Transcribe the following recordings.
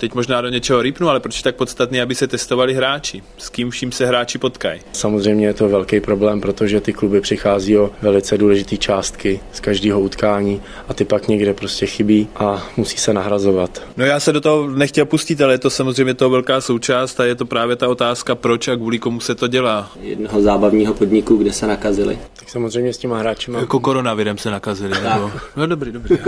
teď možná do něčeho rýpnu, ale proč je tak podstatný, aby se testovali hráči? S kým vším se hráči potkají? Samozřejmě je to velký problém, protože ty kluby přichází o velice důležité částky z každého utkání a ty pak někde prostě chybí a musí se nahrazovat. No já se do toho nechtěl pustit, ale je to samozřejmě to velká součást a je to právě ta otázka, proč a kvůli komu se to dělá. Jednoho zábavního podniku, kde se nakazili. Tak samozřejmě s těma hráči Jako koronavirem se nakazili. Nebo... No dobrý, dobrý.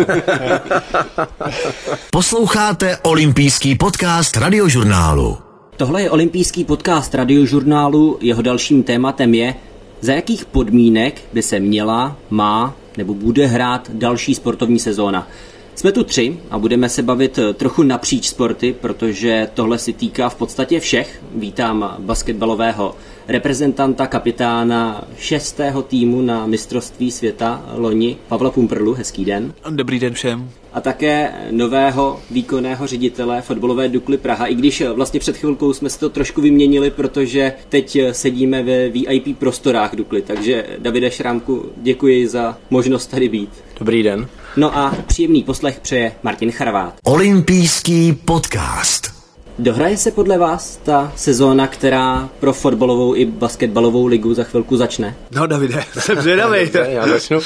Posloucháte olympijský podcast radiožurnálu. Tohle je olympijský podcast radiožurnálu, jeho dalším tématem je, za jakých podmínek by se měla, má nebo bude hrát další sportovní sezóna. Jsme tu tři a budeme se bavit trochu napříč sporty, protože tohle si týká v podstatě všech. Vítám basketbalového reprezentanta, kapitána šestého týmu na mistrovství světa loni, Pavla Pumprlu. Hezký den. Dobrý den všem. A také nového výkonného ředitele fotbalové Dukly Praha, i když vlastně před chvilkou jsme si to trošku vyměnili, protože teď sedíme ve VIP prostorách Dukly, takže Davide Šrámku, děkuji za možnost tady být. Dobrý den. No a příjemný poslech přeje Martin Charvát. Olympijský podcast. Dohraje se podle vás ta sezóna, která pro fotbalovou i basketbalovou ligu za chvilku začne? No Davide, jsem zvědavý. Já začnu.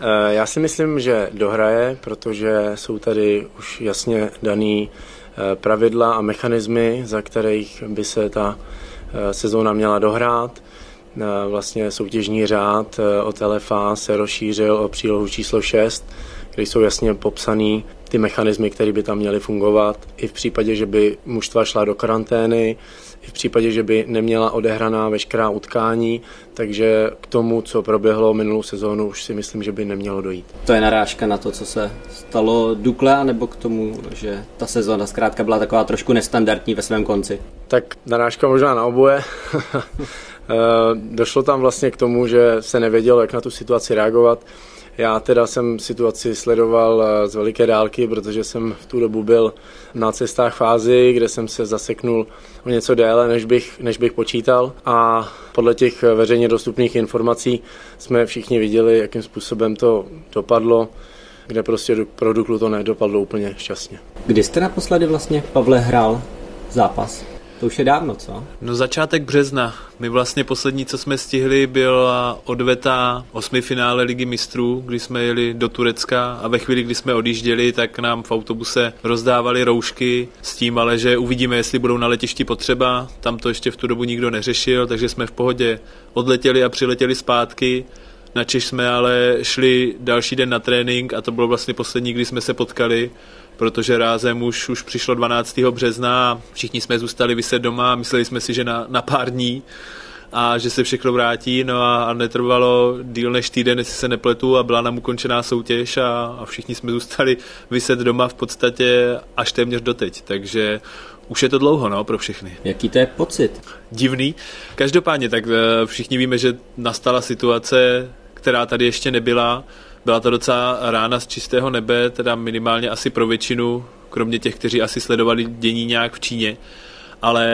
Eh, Já si myslím, že dohraje, protože jsou tady už jasně daný eh, pravidla a mechanismy, za kterých by se ta eh, sezóna měla dohrát. Vlastně soutěžní řád od LFA se rozšířil o přílohu číslo 6, kde jsou jasně popsané ty mechanismy, které by tam měly fungovat. I v případě, že by mužstva šla do karantény, i v případě, že by neměla odehraná veškerá utkání, takže k tomu, co proběhlo minulou sezónu, už si myslím, že by nemělo dojít. To je narážka na to, co se stalo Dukle, nebo k tomu, že ta sezóna zkrátka byla taková trošku nestandardní ve svém konci? Tak narážka možná na oboje. Došlo tam vlastně k tomu, že se nevědělo, jak na tu situaci reagovat. Já teda jsem situaci sledoval eh, z veliké dálky, protože jsem v tu dobu byl na cestách fázi, kde jsem se zaseknul o něco déle, než bych, než bych počítal. A podle těch veřejně dostupných informací jsme všichni viděli, jakým způsobem to dopadlo kde prostě pro Duklu to nedopadlo úplně šťastně. Kdy jste naposledy vlastně, Pavle, hrál zápas? To už je dávno, co? No začátek března. My vlastně poslední, co jsme stihli, byla odveta osmi finále ligy mistrů, kdy jsme jeli do Turecka a ve chvíli, kdy jsme odjížděli, tak nám v autobuse rozdávali roušky s tím, ale že uvidíme, jestli budou na letišti potřeba. Tam to ještě v tu dobu nikdo neřešil, takže jsme v pohodě odletěli a přiletěli zpátky. Na Češ jsme ale šli další den na trénink a to bylo vlastně poslední, kdy jsme se potkali protože rázem už, už přišlo 12. března a všichni jsme zůstali vyset doma a mysleli jsme si, že na, na pár dní a že se všechno vrátí, no a, a netrvalo díl než týden, jestli se nepletu a byla nám ukončená soutěž a, a všichni jsme zůstali vyset doma v podstatě až téměř doteď, takže už je to dlouho, no, pro všechny. Jaký to je pocit? Divný. Každopádně, tak eh, všichni víme, že nastala situace, která tady ještě nebyla, byla to docela rána z čistého nebe, teda minimálně asi pro většinu, kromě těch, kteří asi sledovali dění nějak v Číně. Ale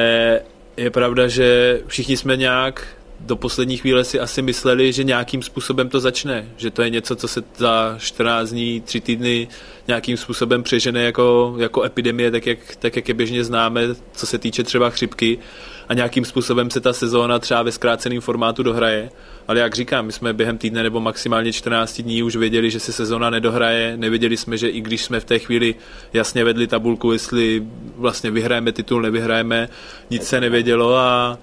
je pravda, že všichni jsme nějak do poslední chvíle si asi mysleli, že nějakým způsobem to začne, že to je něco, co se za 14 dní, 3 týdny nějakým způsobem přežene jako, jako epidemie, tak jak, tak jak je běžně známe, co se týče třeba chřipky a nějakým způsobem se ta sezóna třeba ve zkráceném formátu dohraje. Ale jak říkám, my jsme během týdne nebo maximálně 14 dní už věděli, že se sezóna nedohraje. Nevěděli jsme, že i když jsme v té chvíli jasně vedli tabulku, jestli vlastně vyhrajeme titul, nevyhrajeme, nic se nevědělo a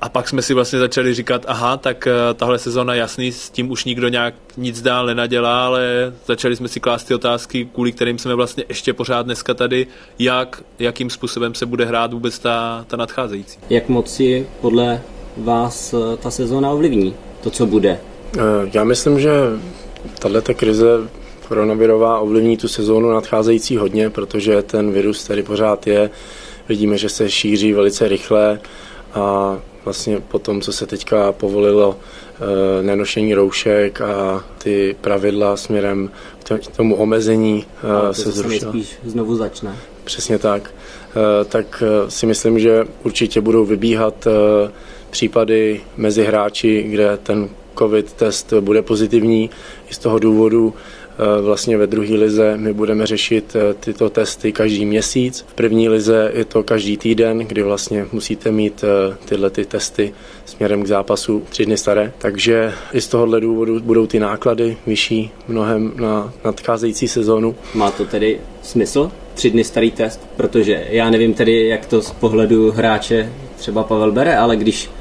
a pak jsme si vlastně začali říkat, aha, tak eh, tahle sezóna jasný, s tím už nikdo nějak nic dál nenadělá, ale začali jsme si klást ty otázky, kvůli kterým jsme vlastně ještě pořád dneska tady, jak, jakým způsobem se bude hrát vůbec ta, ta nadcházející. Jak moc si podle vás eh, ta sezóna ovlivní to, co bude? Eh, já myslím, že tato krize koronavirová ovlivní tu sezónu nadcházející hodně, protože ten virus tady pořád je. Vidíme, že se šíří velice rychle a vlastně po tom, co se teďka povolilo e, nenošení roušek a ty pravidla směrem k tomu omezení e, se zrušila. spíš znovu začne. Přesně tak. E, tak si myslím, že určitě budou vybíhat e, případy mezi hráči, kde ten covid test bude pozitivní. I z toho důvodu vlastně ve druhé lize my budeme řešit tyto testy každý měsíc. V první lize je to každý týden, kdy vlastně musíte mít tyhle ty testy směrem k zápasu tři dny staré. Takže i z tohohle důvodu budou ty náklady vyšší mnohem na nadcházející sezónu. Má to tedy smysl? Tři dny starý test? Protože já nevím tedy, jak to z pohledu hráče třeba Pavel bere, ale když Eh,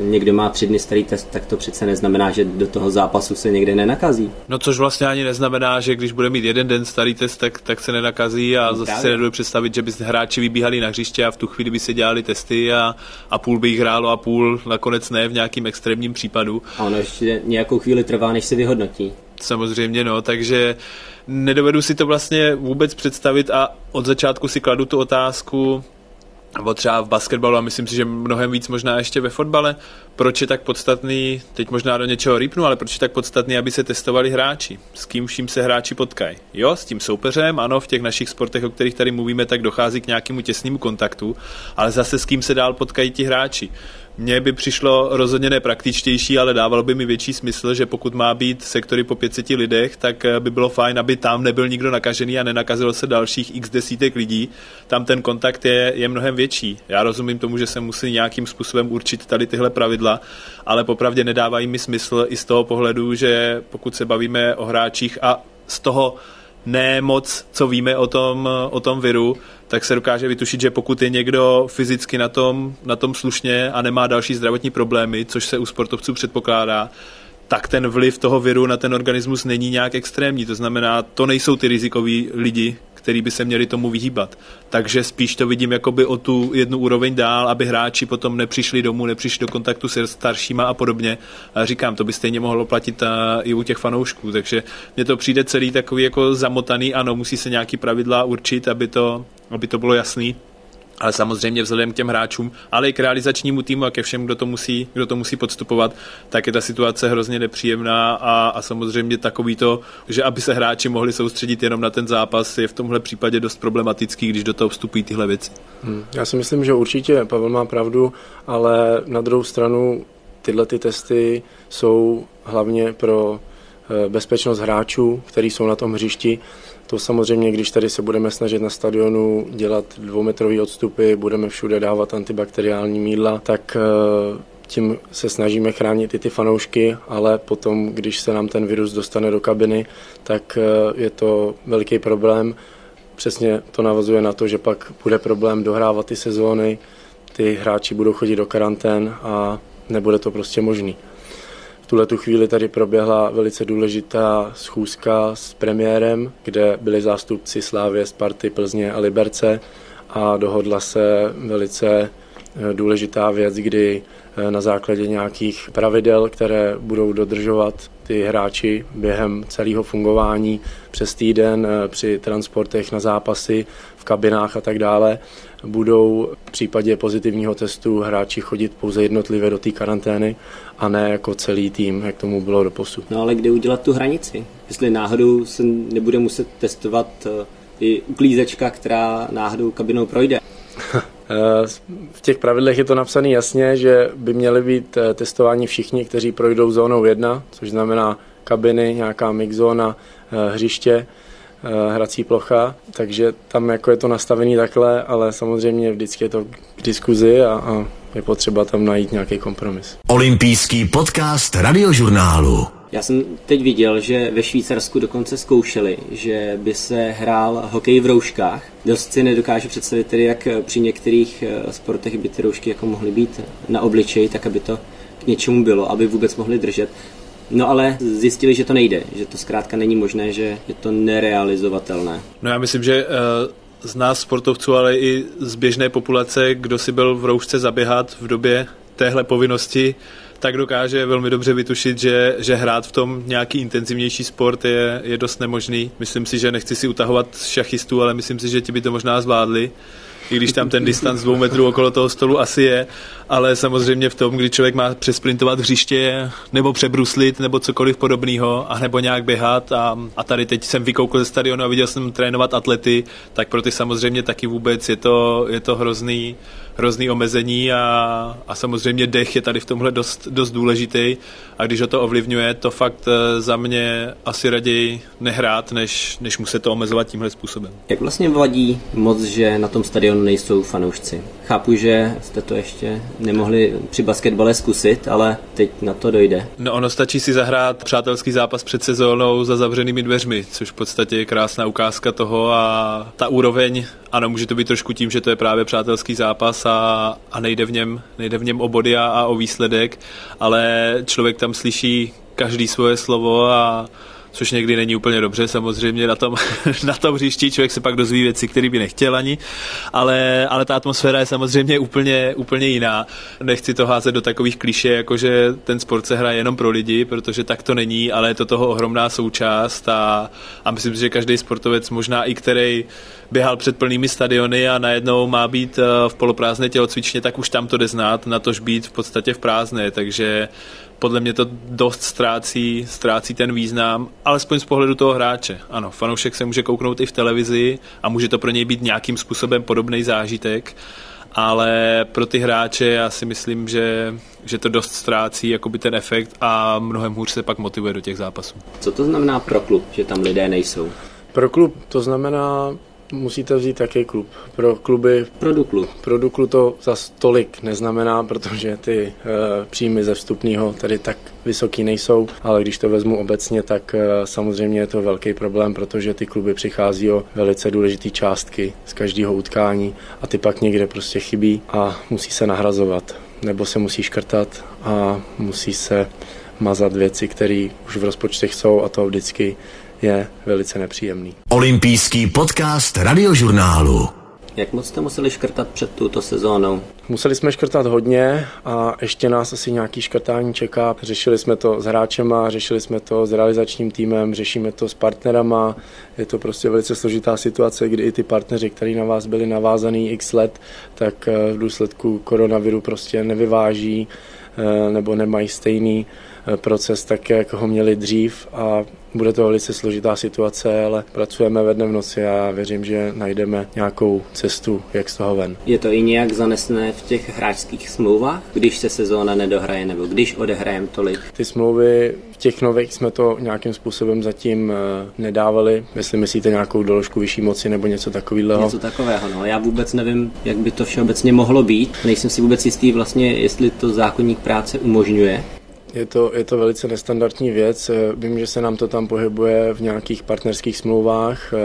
někdo má tři dny starý test, tak to přece neznamená, že do toho zápasu se někde nenakazí. No což vlastně ani neznamená, že když bude mít jeden den starý test, tak, tak se nenakazí a no, zase se nedovedu představit, že by hráči vybíhali na hřiště a v tu chvíli by se dělali testy a, a půl by jich hrálo a půl nakonec ne v nějakým extrémním případu. A ono ještě nějakou chvíli trvá, než se vyhodnotí. Samozřejmě, no, takže nedovedu si to vlastně vůbec představit a od začátku si kladu tu otázku, nebo třeba v basketbalu a myslím si, že mnohem víc možná ještě ve fotbale. Proč je tak podstatný, teď možná do něčeho rýpnu, ale proč je tak podstatný, aby se testovali hráči? S kým vším se hráči potkají? Jo, s tím soupeřem, ano, v těch našich sportech, o kterých tady mluvíme, tak dochází k nějakému těsnému kontaktu, ale zase s kým se dál potkají ti hráči. Mně by přišlo rozhodně nepraktičtější, ale dávalo by mi větší smysl, že pokud má být sektory po 500 lidech, tak eh, by bylo fajn, aby tam nebyl nikdo nakažený a nenakazilo se dalších x desítek lidí. Tam ten kontakt je, je mnohem větší. Já rozumím tomu, že se musí nějakým způsobem určit tady tyhle pravidla, ale popravdě nedávají mi smysl i z toho pohledu, že pokud se bavíme o hráčích a z toho ne moc, co víme o tom, o tom viru, tak se dokáže vytušit, že pokud je někdo fyzicky na tom, na tom slušně a nemá další zdravotní problémy, což se u sportovců předpokládá, tak ten vliv toho viru na ten organismus není nějak extrémní. To znamená, to nejsou ty rizikoví lidi, který by se měli tomu vyhýbat. Takže spíš to vidím jakoby o tu jednu úroveň dál, aby hráči potom nepřišli domů, nepřišli do kontaktu se staršíma a podobně. A říkám, to by stejně mohlo platit a, i u těch fanoušků, takže mně to přijde celý takový jako zamotaný, ano, musí se nějaký pravidla určit, aby to, aby to bylo jasný ale samozřejmě vzhledem k těm hráčům, ale i k realizačnímu týmu a ke všem, kdo to musí, kdo to musí podstupovat, tak je ta situace hrozně nepříjemná a, a samozřejmě takový to, že aby se hráči mohli soustředit jenom na ten zápas, je v tomhle případě dost problematický, když do toho vstupují tyhle věci. Hmm. Já si myslím, že určitě Pavel má pravdu, ale na druhou stranu tyhle ty testy jsou hlavně pro eh, bezpečnost hráčů, kteří jsou na tom hřišti to samozřejmě, když tady se budeme snažit na stadionu dělat dvoumetrové odstupy, budeme všude dávat antibakteriální mídla, tak eh, tím se snažíme chránit i ty fanoušky, ale potom, když se nám ten virus dostane do kabiny, tak eh, je to velký problém. Přesně to navazuje na to, že pak bude problém dohrávat ty sezóny, ty hráči budou chodit do karantén a nebude to prostě možný tuhle tu chvíli tady proběhla velice důležitá schůzka s premiérem, kde byli zástupci Slávě, Sparty, Plzně a Liberce a dohodla se velice eh, důležitá věc, kdy eh, na základě nějakých pravidel, které budou dodržovat ty hráči během celého fungování přes týden eh, při transportech na zápasy, v kabinách a tak dále, budou v případě pozitivního testu hráči chodit pouze jednotlivě do té karantény a ne jako celý tým, jak tomu bylo do posud. No ale kde udělat tu hranici? Jestli náhodou se nebude muset testovat eh, i uklízečka, která náhodou kabinou projde? Eh, v těch pravidlech je to napsané jasně, že by měly být eh, testováni všichni, kteří projdou zónou 1, což znamená kabiny, nějaká mixzóna, hřiště, hrací plocha, takže tam jako je to nastavený takhle, ale samozřejmě vždycky je to k diskuzi a, a je potřeba tam najít nějaký kompromis. Olympijský podcast radiožurnálu. Já jsem teď viděl, že ve Švýcarsku dokonce zkoušeli, že by se hrál hokej v rouškách. Dost si nedokážu představit tedy, jak při některých eh, sportech by ty roušky jako mohly být na obličeji, tak aby to k něčemu bylo, aby vůbec mohli držet. No ale zjistili, že to nejde, že to zkrátka není možné, že je to nerealizovatelné. No já myslím, že uh z nás sportovců, ale i z běžné populace, kdo si byl v roušce zaběhat v době téhle povinnosti, tak dokáže velmi dobře vytušit, že, že hrát v tom nějaký intenzivnější sport je, je dost nemožný. Myslím si, že nechci si utahovat šachistů, ale myslím si, že ti by to možná zvládli. i když tam ten distanc dvou metrů okolo toho stolu asi je, ale samozřejmě v tom, kdy člověk má přesprintovat hřiště nebo přebruslit nebo cokoliv podobného a nebo nějak běhat a, a tady teď jsem vykoukl ze stadionu a viděl jsem trénovat atlety, tak pro ty samozřejmě taky vůbec je to, je to hrozný, hrozný omezení a, a samozřejmě dech je tady v tomhle dost, dost důležitý a když ho to ovlivňuje, to fakt eh, za mě asi raději nehrát, než, než muset to omezovat tímhle způsobem. Jak vlastně vadí moc, že na tom stadionu nejsou fanoušci? Chápu, že jste to ještě nemohli při basketbale zkusit, ale teď na to dojde. No ono stačí si zahrát přátelský zápas před sezónou za zavřenými dveřmi, což v podstatě je krásná ukázka toho a ta úroveň, ano, může to být trošku tím, že to je právě přátelský zápas a, a nejde, v něm, nejde v něm o body a, a o výsledek, ale člověk tam slyší každý svoje slovo a což někdy není úplně dobře, samozřejmě na tom, na tom hřišti. Člověk se pak dozví věci, které by nechtěl ani, ale, ale ta atmosféra je samozřejmě úplně, úplně jiná. Nechci to házet do takových kliše, jako že ten sport se hraje jenom pro lidi, protože tak to není, ale je to toho ohromná součást. A, a myslím si, že každý sportovec, možná i který běhal před plnými stadiony a najednou má být eh, v poloprázdné tělocvičně, tak už tam to jde znát, na tož být v podstatě v prázdné, takže podle mě to dost ztrácí, ztrácí ten význam, alespoň z pohledu toho hráče. Ano, fanoušek se může kouknout i v televizi a může to pro něj být nějakým způsobem podobný zážitek, ale pro ty hráče já si myslím, že, že to dost ztrácí jakoby ten efekt a mnohem hůř se pak motivuje do těch zápasů. Co to znamená pro klub, že tam lidé nejsou? Pro klub to znamená musíte vzít také klub. Pro kluby... Pro Duklu. Pro Duklu to za tolik neznamená, protože ty e, příjmy ze vstupního tady tak vysoký nejsou, ale když to vezmu obecně, tak e, samozřejmě je to velký problém, protože ty kluby přichází o velice důležité částky z každého utkání a ty pak někde prostě chybí a musí se nahrazovat nebo se musí škrtat a musí se mazat věci, které už v rozpočtech jsou a to vždycky je velice nepříjemný. Olympijský podcast radiožurnálu. Jak moc jste museli škrtat před touto sezónou? Museli jsme škrtat hodně a ještě nás asi nějaký škrtání čeká. Řešili jsme to s hráčema, řešili jsme to s realizačním týmem, řešíme to s partnerama. Je to prostě velice složitá situace, kdy i ty partneři, kteří na vás byli navázaný x let, tak eh, v důsledku koronaviru prostě nevyváží eh, nebo nemají stejný proces tak, jak ho měli dřív a bude to velice složitá situace, ale pracujeme ve dne v noci a věřím, že najdeme nějakou cestu, jak z toho ven. Je to i nějak zanesené v těch hráčských smlouvách, když se sezóna nedohraje nebo když odehrajeme tolik? Ty smlouvy v těch nových jsme to nějakým způsobem zatím eh, nedávali. Jestli myslíte nějakou doložku vyšší moci nebo něco takového. Něco takového, no. Já vůbec nevím, jak by to všeobecně mohlo být. Nejsem si vůbec jistý vlastně, jestli to zákonník práce umožňuje. Je to, je to velice nestandardní věc. Vím, že se nám to tam pohybuje v nějakých partnerských smlouvách, eh,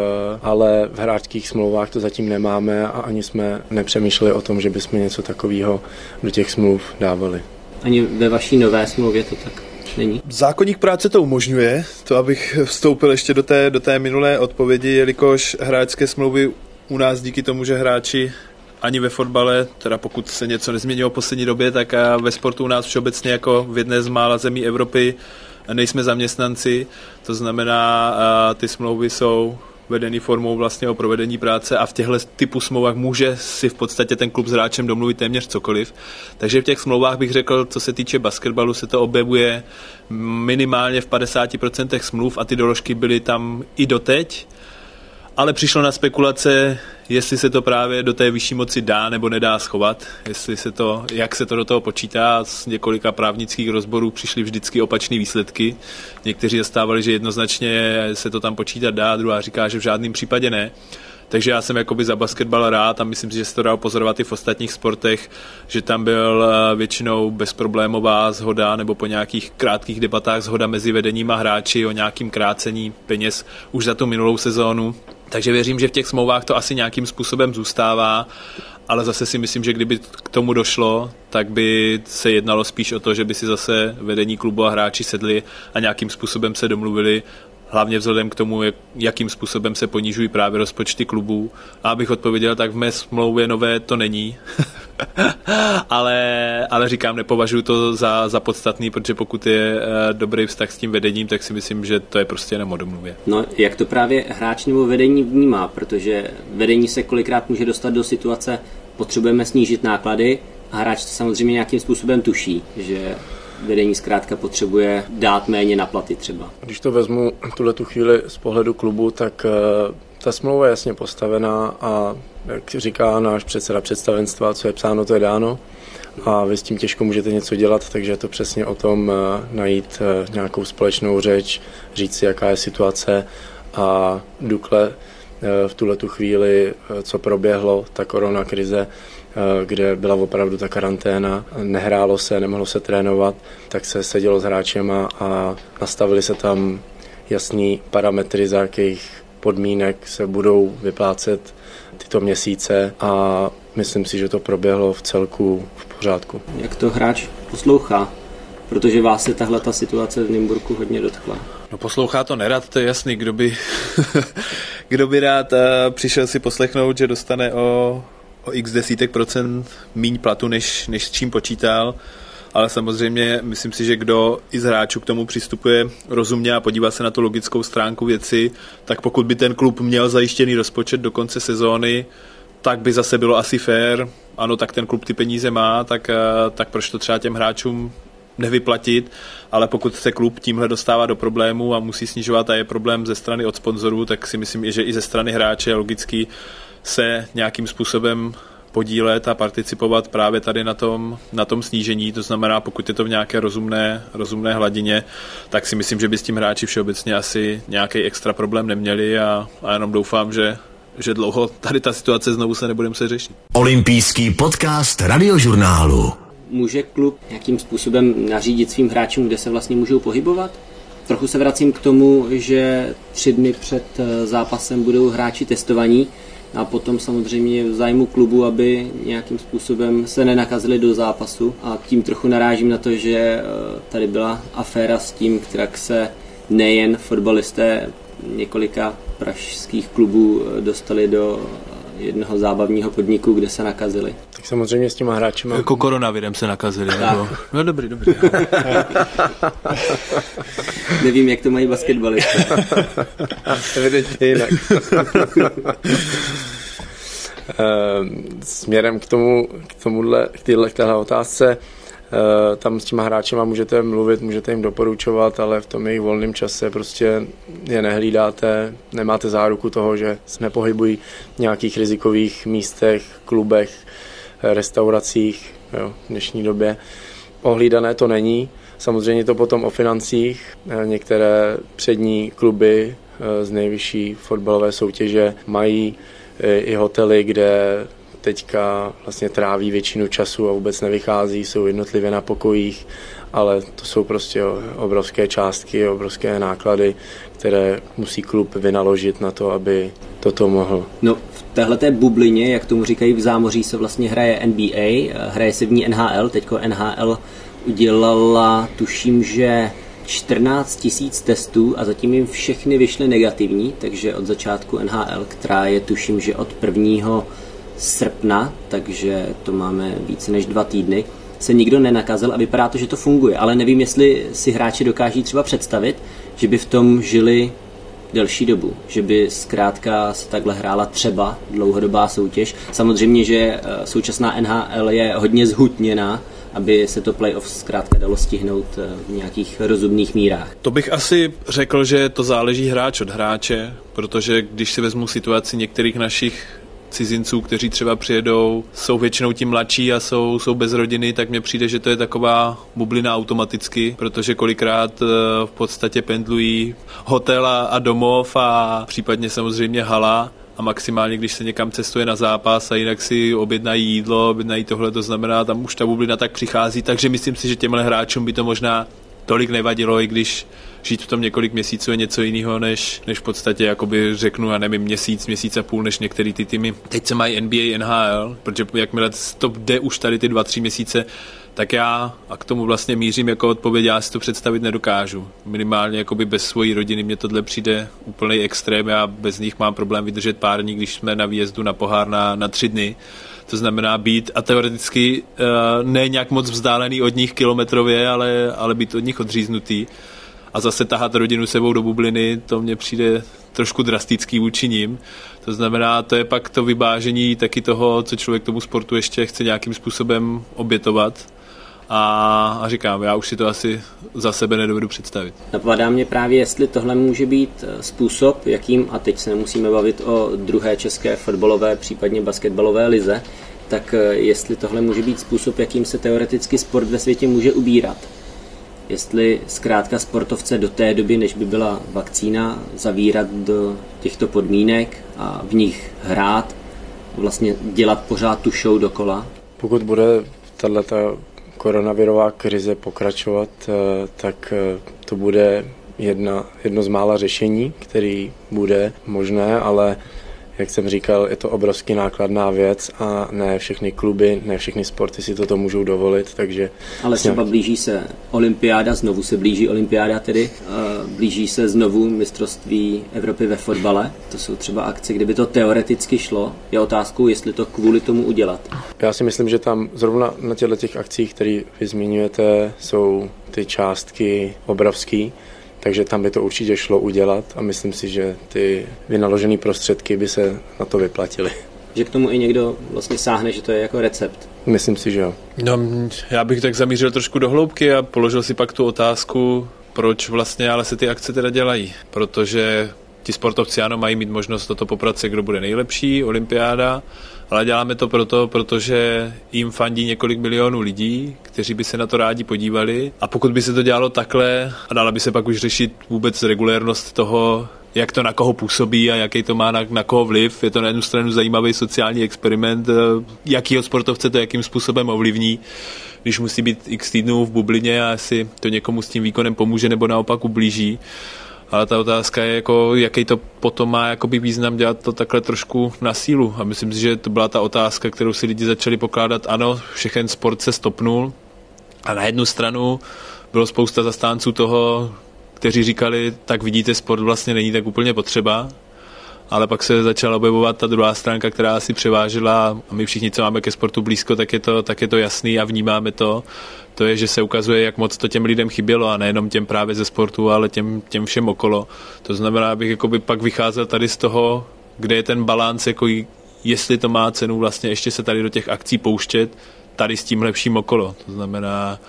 ale v hráčských smlouvách to zatím nemáme a ani jsme nepřemýšleli o tom, že bychom něco takového do těch smluv dávali. Ani ve vaší nové smlouvě to tak není? Zákonník práce to umožňuje, to abych vstoupil ještě do té, do té minulé odpovědi, jelikož hráčské smlouvy u nás díky tomu, že hráči ani ve fotbale, teda pokud se něco nezměnilo v poslední době, tak ve sportu u nás všeobecně jako v jedné z mála zemí Evropy nejsme zaměstnanci, to znamená, ty smlouvy jsou vedený formou vlastně o provedení práce a v těchto typu smlouvách může si v podstatě ten klub s hráčem domluvit téměř cokoliv. Takže v těch smlouvách bych řekl, co se týče basketbalu, se to objevuje minimálně v 50% smluv a ty doložky byly tam i doteď ale přišlo na spekulace, jestli se to právě do té vyšší moci dá nebo nedá schovat, jestli se to, jak se to do toho počítá. Z několika právnických rozborů přišly vždycky opačné výsledky. Někteří zastávali, že jednoznačně se to tam počítat dá, druhá říká, že v žádném případě ne. Takže já jsem jakoby za basketbal rád a myslím si, že se to dá pozorovat i v ostatních sportech, že tam byl eh, většinou bezproblémová zhoda nebo po nějakých krátkých debatách zhoda mezi vedením a hráči o nějakým krácení peněz už za tu minulou sezónu. Takže věřím, že v těch smlouvách to asi nějakým způsobem zůstává, ale zase si myslím, že kdyby k tomu došlo, tak by se jednalo spíš o to, že by si zase vedení klubu a hráči sedli a nějakým způsobem se domluvili, hlavně vzhledem k tomu, jakým způsobem se ponížují právě rozpočty klubů. A abych odpověděl, tak v mé smlouvě nové to není. ale, ale říkám, nepovažuji to za, za podstatný, protože pokud je uh, dobrý vztah s tím vedením, tak si myslím, že to je prostě jenom o domluvě. No, jak to právě hráč nebo vedení vnímá, protože vedení se kolikrát může dostat do situace, potřebujeme snížit náklady a hráč to samozřejmě nějakým způsobem tuší, že vedení zkrátka potřebuje dát méně na platy třeba. Když to vezmu tuhle tu chvíli z pohledu klubu, tak uh, ta smlouva je jasně postavená a jak říká náš předseda představenstva, co je psáno, to je dáno a vy s tím těžko můžete něco dělat, takže je to přesně o tom uh, najít uh, nějakou společnou řeč, říct si, jaká je situace a Dukle v tuhle tu chvíli, co proběhlo, ta korona krize, kde byla opravdu ta karanténa, nehrálo se, nemohlo se trénovat, tak se sedělo s hráčema a nastavili se tam jasný parametry, za jakých podmínek se budou vyplácet tyto měsíce a myslím si, že to proběhlo v celku v pořádku. Jak to hráč poslouchá? Protože vás se tahle ta situace v Nymburku hodně dotkla. No poslouchá to nerad, to je jasný, kdo by, kdo by rád uh, přišel si poslechnout, že dostane o, o x desítek procent míň platu, než, než s čím počítal ale samozřejmě myslím si, že kdo i z hráčů k tomu přistupuje rozumně a podívá se na tu logickou stránku věci, tak pokud by ten klub měl zajištěný rozpočet do konce sezóny, tak by zase bylo asi fair. Ano, tak ten klub ty peníze má, tak, eh, tak proč to třeba těm hráčům nevyplatit, ale pokud se klub tímhle dostává do problému a musí snižovat a je problém ze strany od sponzorů, tak si myslím, že i ze strany hráče je logický se nějakým způsobem podílet a participovat právě tady na tom, na tom snížení, to znamená, pokud je to v nějaké rozumné, rozumné hladině, tak si myslím, že by s tím hráči všeobecně asi nějaký extra problém neměli a, a jenom doufám, že že dlouho tady ta situace znovu se nebude muset řešit. Olympijský podcast radiožurnálu. Může klub nějakým způsobem nařídit svým hráčům, kde se vlastně můžou pohybovat? Trochu se vracím k tomu, že tři dny před eh, zápasem budou hráči testovaní a potom samozřejmě v zájmu klubu, aby nějakým způsobem se nenakazili do zápasu a tím trochu narážím na to, že eh, tady byla aféra s tím, jak se nejen fotbalisté několika pražských klubů eh, dostali do jednoho zábavního podniku, kde se nakazili. Tak samozřejmě s těma hráči. Jako koronavirem se nakazili. Nebo... No dobrý, dobrý. Nevím, jak to mají basketbalisté. Evidentně jinak. Ehm, směrem k tomu, k tomuhle, k téhle, k téhle otázce, eh, tam s těma hráčema můžete mluvit, můžete jim doporučovat, ale v tom jejich volném čase prostě je nehlídáte, nemáte záruku toho, že se nepohybují v nějakých rizikových místech, klubech, restauracích jo, v dnešní době. Ohlídané to není. Samozřejmě to potom o financích. Eh, některé přední kluby eh, z nejvyšší fotbalové soutěže mají i hotely, kde teďka vlastně tráví většinu času a vůbec nevychází, jsou jednotlivě na pokojích, ale to jsou prostě obrovské částky, obrovské náklady, které musí klub vynaložit na to, aby toto mohl. No téhleté bublině, jak tomu říkají v zámoří, se vlastně hraje NBA, hraje se v ní NHL, teďko NHL udělala, tuším, že 14 tisíc testů a zatím jim všechny vyšly negativní, takže od začátku NHL, která je tuším, že od 1. srpna, takže to máme více než dva týdny, se nikdo nenakazil a vypadá to, že to funguje, ale nevím, jestli si hráči dokáží třeba představit, že by v tom žili delší dobu, že by zkrátka se takhle hrála třeba dlouhodobá soutěž. Samozřejmě, že eh, současná NHL je hodně zhutněná, aby se to playoff zkrátka dalo stihnout eh, v nějakých rozumných mírách. To bych asi řekl, že to záleží hráč od hráče, protože když si vezmu situaci některých našich cizinců, kteří třeba přijedou, jsou většinou ti mladší a jsou, jsou bez rodiny, tak mně přijde, že to je taková bublina automaticky, protože kolikrát eh, v podstatě pendlují hotel a domov a případně samozřejmě hala a maximálně, když se někam cestuje na zápas a jinak si objednají jídlo, objednají tohle, to znamená, tam už ta bublina tak přichází, takže myslím si, že těmhle hráčům by to možná tolik nevadilo, i když žít v tom několik měsíců je něco jiného, než, než v podstatě, jakoby řeknu, já nevím, měsíc, měsíc a půl, než některý ty týmy. Teď se mají NBA, NHL, protože jakmile to jde už tady ty dva, tři měsíce, tak já a k tomu vlastně mířím jako odpověď, já si to představit nedokážu. Minimálně jakoby bez svojí rodiny mě tohle přijde úplný extrém, já bez nich mám problém vydržet pár dní, když jsme na výjezdu na pohár na, na tři dny, To znamená být a teoreticky uh, ne nějak moc vzdálený od nich kilometrově, ale, ale být od nich odříznutý. A zase tahat rodinu sebou do bubliny, to mně přijde trošku drastický vůči ním. To znamená, to je pak to vybážení taky toho, co člověk tomu sportu ještě chce nějakým způsobem obětovat. A, a říkám, já už si to asi za sebe nedovedu představit. Napadá mě právě, jestli tohle může být eh, způsob, jakým, a teď se nemusíme bavit o druhé české fotbalové, případně basketbalové lize, tak eh, jestli tohle může být způsob, jakým se teoreticky sport ve světě může ubírat jestli zkrátka sportovce do té doby, než by byla vakcína, zavírat do těchto podmínek a v nich hrát, vlastně dělat pořád tu show dokola? Pokud bude tato koronavirová krize pokračovat, eh, tak eh, to bude jedna, jedno z mála řešení, který bude možné, ale jak jsem říkal, je to obrovský nákladná věc a ne všechny kluby, ne všechny sporty si toto můžou dovolit, takže... Ale třeba blíží se olympiáda, znovu se blíží olympiáda tedy, blíží se znovu mistrovství Evropy ve fotbale, to jsou třeba akce, kdyby to teoreticky šlo, je otázkou, jestli to kvůli tomu udělat. Já si myslím, že tam zrovna na těchto těch akcích, které vy zmiňujete, jsou ty částky obrovský, takže tam by to určitě šlo udělat a myslím si, že ty vynaložené prostředky by se na to vyplatily. Že k tomu i někdo vlastně sáhne, že to je jako recept. Myslím si, že jo. No, já bych tak zamířil trošku do hloubky a položil si pak tu otázku, proč vlastně ale se ty akce teda dělají. Protože ti sportovci ano mají mít možnost toto poprat se, kdo bude nejlepší, olympiáda, ale děláme to proto, protože jim fandí několik milionů lidí, kteří by se na to rádi podívali. A pokud by se to dělalo takhle a dala by se pak už řešit vůbec regulérnost toho, jak to na koho působí a jaký to má na, na koho vliv. Je to na jednu stranu zajímavý sociální experiment, eh, jakýho sportovce to jakým způsobem ovlivní, když musí být x týdnů v bublině a jestli to někomu s tím výkonem pomůže nebo naopak ublíží ale ta otázka je, jako, jaký to potom má jakoby význam dělat to takhle trošku na sílu. A myslím si, že to byla ta otázka, kterou si lidi začali pokládat. Ano, všechen sport se stopnul a na jednu stranu bylo spousta zastánců toho, kteří říkali, tak vidíte, sport vlastně není tak úplně potřeba, ale pak se začala objevovat ta druhá stránka, která si převážila a my všichni, co máme ke sportu blízko, tak je to, tak je to jasný a vnímáme to, to je, že se ukazuje, jak moc to těm lidem chybělo a nejenom těm právě ze sportu, ale těm, těm všem okolo. To znamená, abych pak vycházel tady z toho, kde je ten balans, jako jestli to má cenu vlastně ještě se tady do těch akcí pouštět, tady s tím lepším okolo. To znamená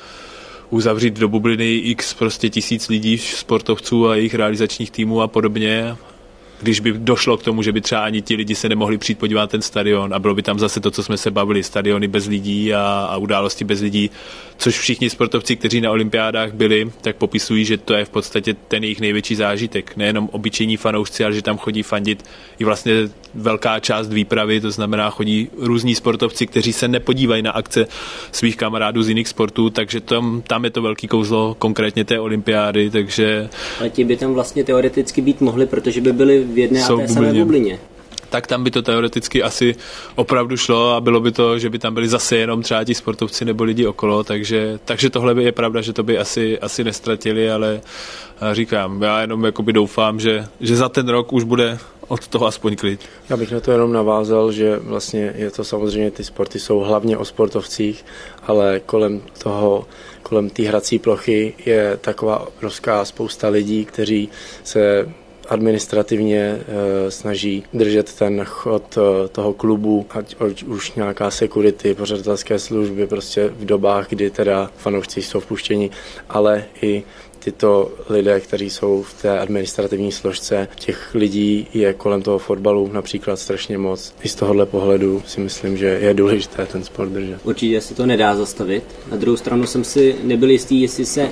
uzavřít do bubliny x prostě tisíc lidí, sportovců a jejich realizačních týmů a podobně když by došlo k tomu, že by třeba ani ti lidi se nemohli přijít podívat ten stadion a bylo by tam zase to, co jsme se bavili, stadiony bez lidí a, a události bez lidí, což všichni sportovci, kteří na olympiádách byli, tak popisují, že to je v podstatě ten jejich největší zážitek. Nejenom obyčejní fanoušci, ale že tam chodí fandit i vlastně velká část výpravy, to znamená chodí různí sportovci, kteří se nepodívají na akce svých kamarádů z jiných sportů, takže tam, tam je to velký kouzlo konkrétně té olympiády, takže... Ale ti by tam vlastně teoreticky být mohli, protože by byli v jedné a té samé bublině tak tam by to teoreticky asi opravdu šlo a bylo by to, že by tam byli zase jenom třeba ti sportovci nebo lidi okolo, takže, takže tohle by je pravda, že to by asi, asi nestratili, ale říkám, já jenom jakoby doufám, že, že za ten rok už bude od toho aspoň klid. Já bych na to jenom navázal, že vlastně je to samozřejmě, ty sporty jsou hlavně o sportovcích, ale kolem toho, kolem té hrací plochy je taková obrovská spousta lidí, kteří se administrativně e, snaží držet ten chod e, toho klubu, ať už nějaká security, pořadatelské služby, prostě v dobách, kdy teda fanoušci jsou vpuštěni, ale i tyto lidé, kteří jsou v té administrativní složce, těch lidí je kolem toho fotbalu například strašně moc. I z tohohle pohledu si myslím, že je důležité ten sport držet. Určitě se to nedá zastavit. Na druhou stranu jsem si nebyl jistý, jestli se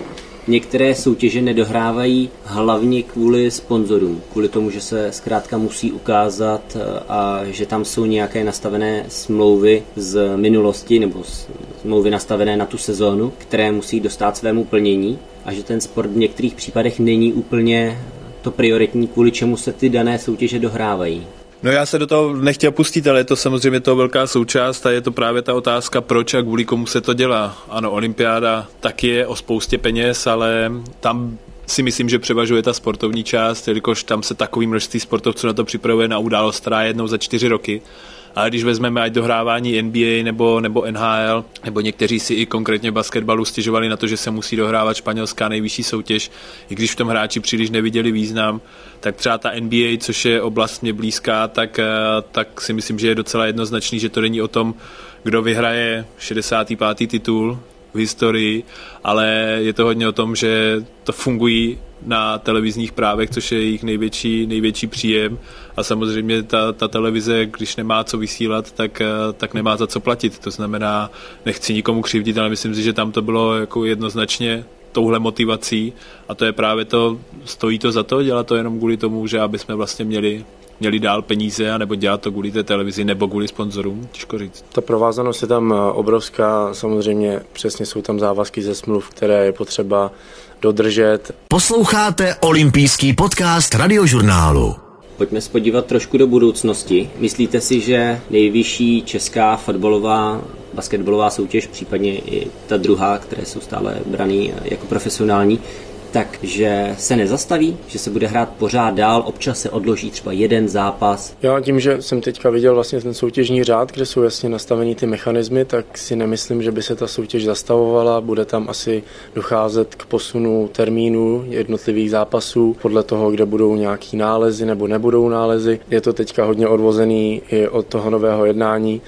Některé soutěže nedohrávají hlavně kvůli sponzorům, kvůli tomu, že se zkrátka musí ukázat eh, a že tam jsou nějaké nastavené smlouvy z minulosti nebo smlouvy nastavené na tu sezónu, které musí dostat svému plnění a že ten sport v některých případech není úplně to prioritní, kvůli čemu se ty dané soutěže dohrávají. No já se do toho nechtěl pustit, ale je to samozřejmě to velká součást a je to právě ta otázka, proč a kvůli komu se to dělá. Ano, olympiáda taky je o spoustě peněz, ale tam si myslím, že převažuje ta sportovní část, jelikož tam se takový množství sportovců na to připravuje na událost, která je jednou za čtyři roky Ale když vezmeme ať dohrávání NBA nebo, nebo NHL, nebo někteří si i konkrétně basketbalu stěžovali na to, že se musí dohrávat španělská nejvyšší soutěž, i když v tom hráči příliš neviděli význam, tak třeba ta NBA, což je oblast mě blízká, tak, eh, tak si myslím, že je docela jednoznačný, že to není o tom, kdo vyhraje 65. titul v historii, ale je to hodně o tom, že to fungují na televizních právech, což je jejich největší, největší příjem a samozřejmě ta, ta televize, když nemá co vysílat, tak, eh, tak nemá za co platit. To znamená, nechci nikomu křivdit, ale myslím si, že tam to bylo jako jednoznačně touhle motivací a to je právě to, stojí to za to, dělat to jenom kvůli tomu, že aby jsme vlastně měli měli dál peníze, nebo dělat to kvůli té televizi, nebo kvůli sponzorům, těžko říct. Ta provázanost je tam eh, obrovská, samozřejmě přesně jsou tam závazky ze smluv, které je potřeba dodržet. Posloucháte olympijský podcast radiožurnálu. Pojďme se podívat trošku do budoucnosti. Myslíte si, že nejvyšší česká fotbalová basketbalová soutěž, případně i ta druhá, které jsou stále braný jako profesionální, takže se nezastaví, že se bude hrát pořád dál, občas se odloží třeba jeden zápas. Já tím, že jsem teďka viděl vlastně ten soutěžní řád, kde jsou jasně nastaveny ty mechanismy, tak si nemyslím, že by se ta soutěž zastavovala. Bude tam asi docházet k posunu termínu jednotlivých zápasů podle toho, kde budou nějaký nálezy nebo nebudou nálezy. Je to teďka hodně odvozený i od toho nového jednání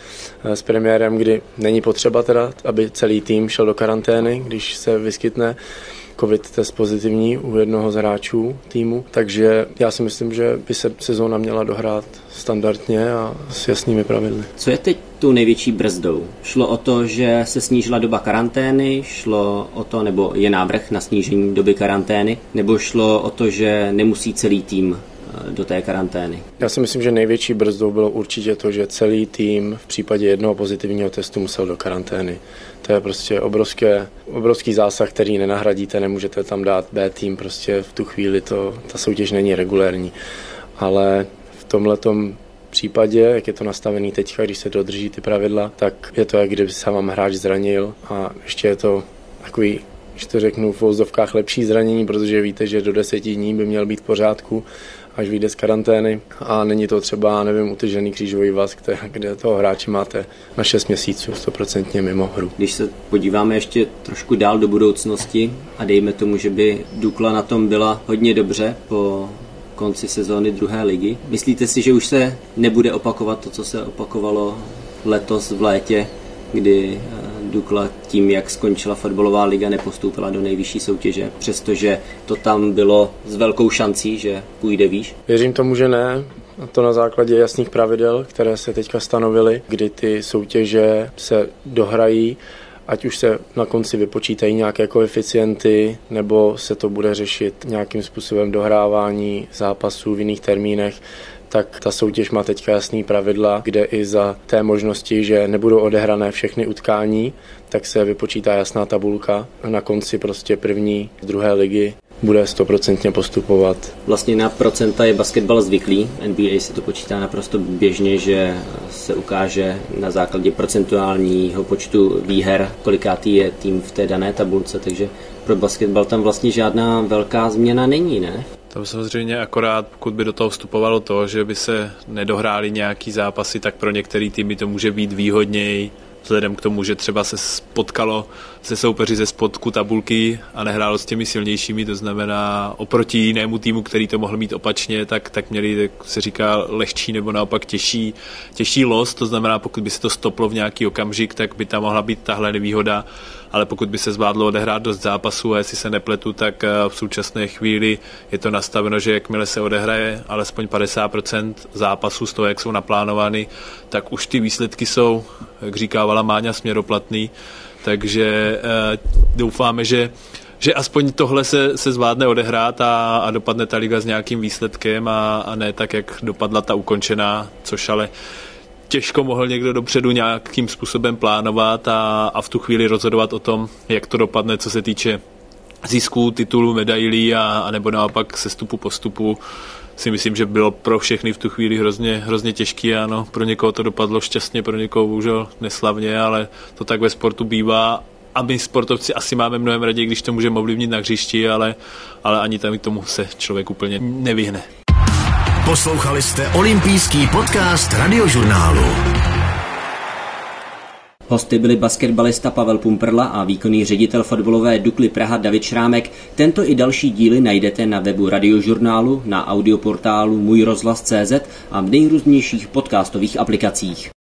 eh, s premiérem, kdy není potřeba teda, aby celý tým šel do karantény, když se vyskytne covid test pozitivní u jednoho z hráčů týmu, takže já si myslím, že by se sezóna měla dohrát standardně a s jasnými pravidly. Co je teď tu největší brzdou? Šlo o to, že se snížila doba karantény, šlo o to, nebo je návrh na snížení doby karantény, nebo šlo o to, že nemusí celý tým do té karantény? Já si myslím, že největší brzdou bylo určitě to, že celý tým v případě jednoho pozitivního testu musel do karantény. To je prostě obrovské, obrovský zásah, který nenahradíte, nemůžete tam dát B tým, prostě v tu chvíli to, ta soutěž není regulérní. Ale v tomhle případě, jak je to nastavený teďka, když se dodrží ty pravidla, tak je to, jak kdyby se vám hráč zranil a ještě je to takový když to řeknu v vozdovkách lepší zranění, protože víte, že do deseti dní by měl být v pořádku až vyjde z karantény a není to třeba, nevím, utržený křížový vaz, kde, kde toho hráče máte na 6 měsíců, stoprocentně mimo hru. Když se podíváme ještě trošku dál do budoucnosti a dejme tomu, že by Dukla na tom byla hodně dobře po konci sezóny druhé ligy, myslíte si, že už se nebude opakovat to, co se opakovalo letos v létě, kdy Dukla tím, jak skončila fotbalová liga, nepostoupila do nejvyšší soutěže, přestože to tam bylo s velkou šancí, že půjde výš? Věřím tomu, že ne. A to na základě jasných pravidel, které se teďka stanovily, kdy ty soutěže se dohrají ať už se na konci vypočítají nějaké koeficienty, nebo se to bude řešit nějakým způsobem dohrávání zápasů v jiných termínech, tak ta soutěž má teďka jasný pravidla, kde i za té možnosti, že nebudou odehrané všechny utkání, tak se vypočítá jasná tabulka. Na konci prostě první, druhé ligy bude stoprocentně postupovat. Vlastně na procenta je basketbal zvyklý. NBA se to počítá naprosto běžně, že se ukáže na základě procentuálního počtu výher, kolikátý je tým v té dané tabulce, takže pro basketbal tam vlastně žádná velká změna není, ne? Tam samozřejmě akorát, pokud by do toho vstupovalo to, že by se nedohrály nějaký zápasy, tak pro některé týmy to může být výhodněji, vzhledem k tomu, že třeba se spotkalo se soupeři ze spodku tabulky a nehrálo s těmi silnějšími, to znamená oproti jinému týmu, který to mohl mít opačně, tak, tak měli, jak se říká, lehčí nebo naopak těžší, těžší los, to znamená, pokud by se to stoplo v nějaký okamžik, tak by tam mohla být tahle nevýhoda ale pokud by se zvládlo odehrát dost zápasů a jestli se nepletu, tak eh, v současné chvíli je to nastaveno, že jakmile se odehraje alespoň 50% zápasů z toho, jak jsou naplánovány, tak už ty výsledky jsou, jak říkávala Máňa, směroplatný, takže eh, doufáme, že že aspoň tohle se, se zvládne odehrát a, a dopadne ta liga s nějakým výsledkem a, a ne tak, jak dopadla ta ukončená, což ale těžko mohl někdo dopředu nějakým způsobem plánovat a, a v tu chvíli rozhodovat o tom, jak to dopadne, co se týče zisku titulu, medailí a, a nebo naopak sestupu postupu si myslím, že bylo pro všechny v tu chvíli hrozně, hrozně těžký. Ano, pro někoho to dopadlo šťastně, pro někoho bohužel neslavně, ale to tak ve sportu bývá. A my sportovci asi máme mnohem raději, když to můžeme ovlivnit na hřišti, ale, ale ani tam k tomu se člověk úplně nevyhne. Poslouchali jste olympijský podcast radiožurnálu. Hosty byli basketbalista Pavel Pumperla a výkonný ředitel fotbalové Dukly Praha David Šrámek. Tento i další díly najdete na webu radiožurnálu, na audioportálu Můj rozlás CZ a v nejrůznějších podcastových aplikacích.